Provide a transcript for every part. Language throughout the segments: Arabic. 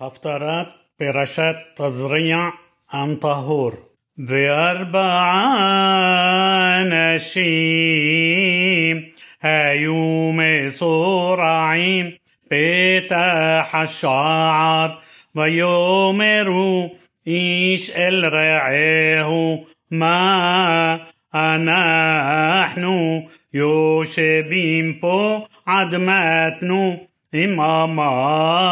هفترات برشات تزريع عن طهور. بأربع نشيم هيوم صرعيم بتاح الشعر ويومرو إيش الرعيه ما نحن يوشبين بو عدمتنو إمامارنو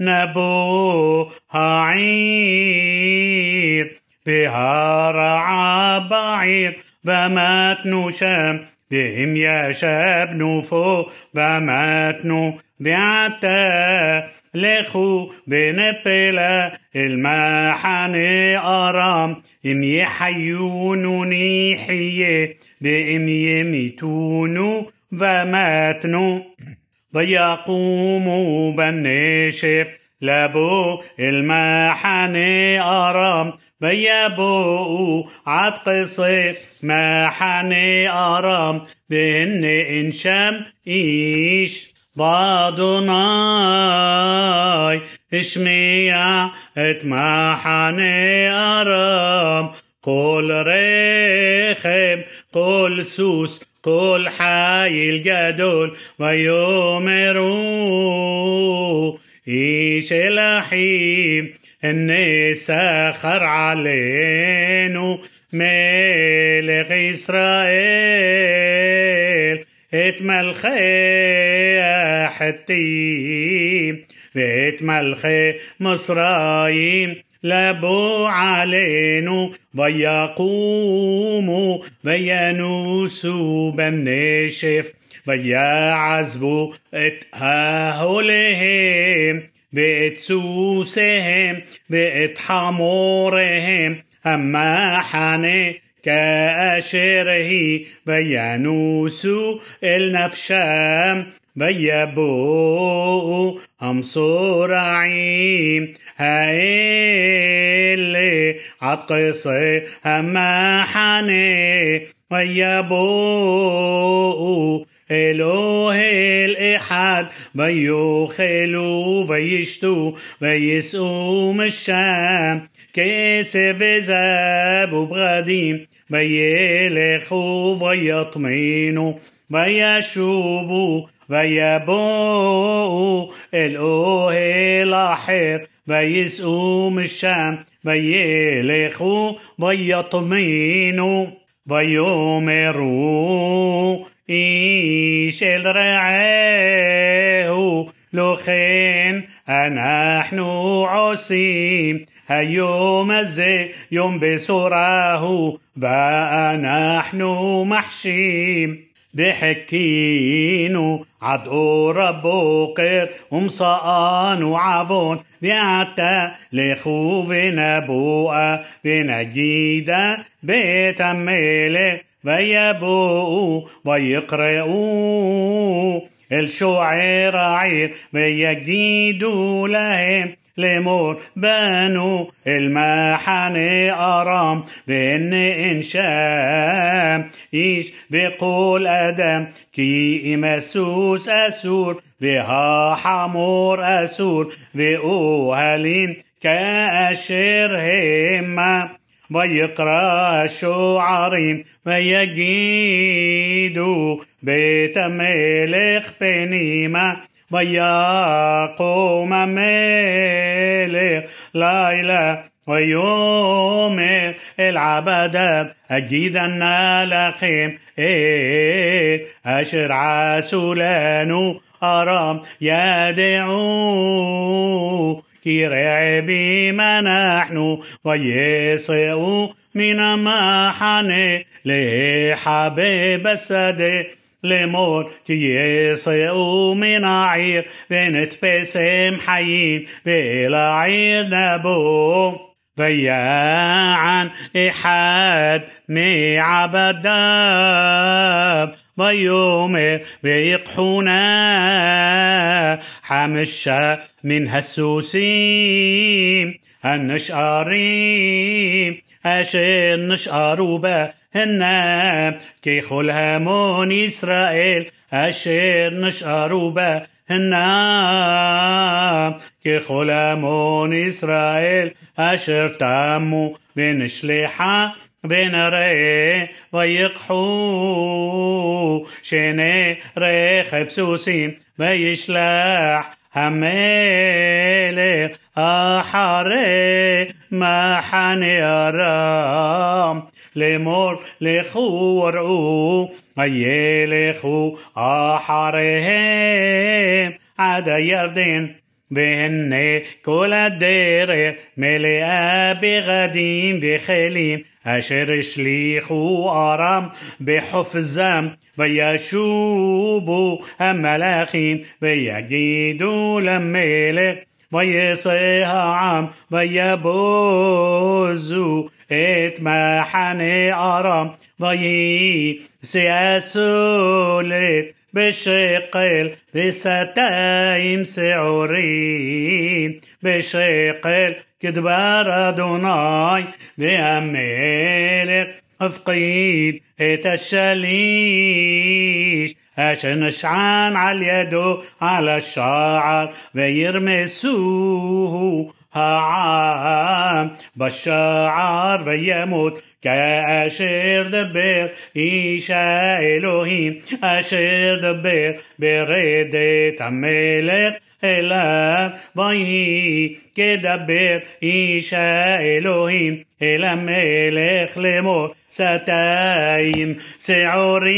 نبو هعير بها رعى بعير وماتنو شام بهم يا شاب نوفو وماتنو بعتا لخو بنبلا المحن أرام. إم يحيون نيحية بإم يميتون وماتنو ضيقوا وبنشف لابو المحني أرام. بيابو عتقصي محني أرام. بهن إنشام إيش بعضناي اشميع إتمحني أرام. قول ريخم قول سوس قول حي الجدول ويؤمروا إيش الأحيم الناس سخر علينا ملك إسرائيل. اتملخي حتيم واتملخي مصرايم. لبوا علينا ويقوموا وينوسوا بنشف ويعزبوا اتهولهم بقت سوسهم بقت حمورهم أما حني كأشره بيانوسو إلنفشام بيبو هم صراعي هاي اللي هما حني ويا بوقو إله الإحد بيوخلوا بيشتوا بيسقوا من الشام. كاسف ذاب وبغاديم بيلخوا بيطمينوا بيشوبوا بيبوقوا الأوه لاحق וייסעו משם וילכו ויטמינו ויאמרו איש אל רעהו לא כן אנחנו עושים היום הזה יום בשורה הוא ואנחנו מחשים וחיכינו عدو ربو قير وعفون. بيعتا لخو بنبوءة بنجيدا بتميلة بيبوء الشعير عير بيجديدوا لهم. لمور بانو المحني أرام. بإن إنشام إيش بقول أدم. كي مسوس أسور بها حمور أسور. بأوهلين كأشر هما ويقرأ شعرين ويجيدوا بيت ملك بنيمة. ويقوم الملك ليلة ويومر العبدة أجيدن لكم إيه أشر عسولانو أرام يدعو כי רעבים אנחנו, ויסעו מן המחנה, להיחבא בשדה. לאמור כי יסעו מן העיר ונתפסם חיים ואל העיר נבוא ויען אחד מעבדיו ויאמר ויקחונה חמשה מן הסוסים הנשארים אשר נשארו בה הנה ככל המון ישראל אשר נשארו בה הנם ככל המון ישראל אשר תמו ונשלחה ונראה ויקחו שני רכב סוסים וישלח המלך אחרי מחנה ארם לאמור לכו וראו וילכו אחריהם עד הירדן והנה כל הדרך מלאה בגדים וכלים אשר השליכו ארם בחופזם וישובו המלאכים ויגידו למלך ויצא העם ויבוזו اتمحني أرم ضي سياسولت بشقل بستايم سعورين بشقل كدبار أدوناي بأملك أفقيد الشليش عشان شعان على يده على الشعر ويرمسوه ها וירמסוהו העם בשער וימות כאשר דבר איש האלוהים אשר דבר ברדת המלך אליו ויהי כדבר איש האלוהים אל המלך לאמור שתיים שעורים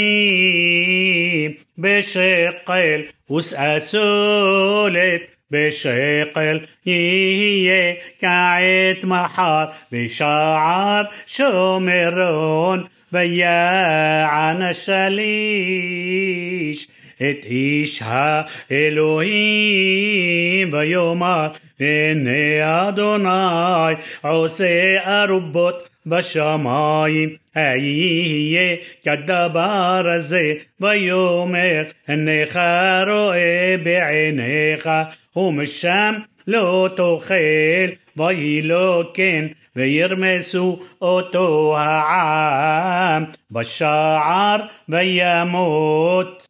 בשקל ושאסולת בשקל יהיה כעת מחר בשער שומרון ויען השליש את איש האלוהים ויאמר הנה אדוני עושה ארובות בשמיים אהיה כדבר הזה ויאמר הנך רואה בעיניך ומשם לא תאכל ויהי לו כן וירמסו אותו העם בשער וימות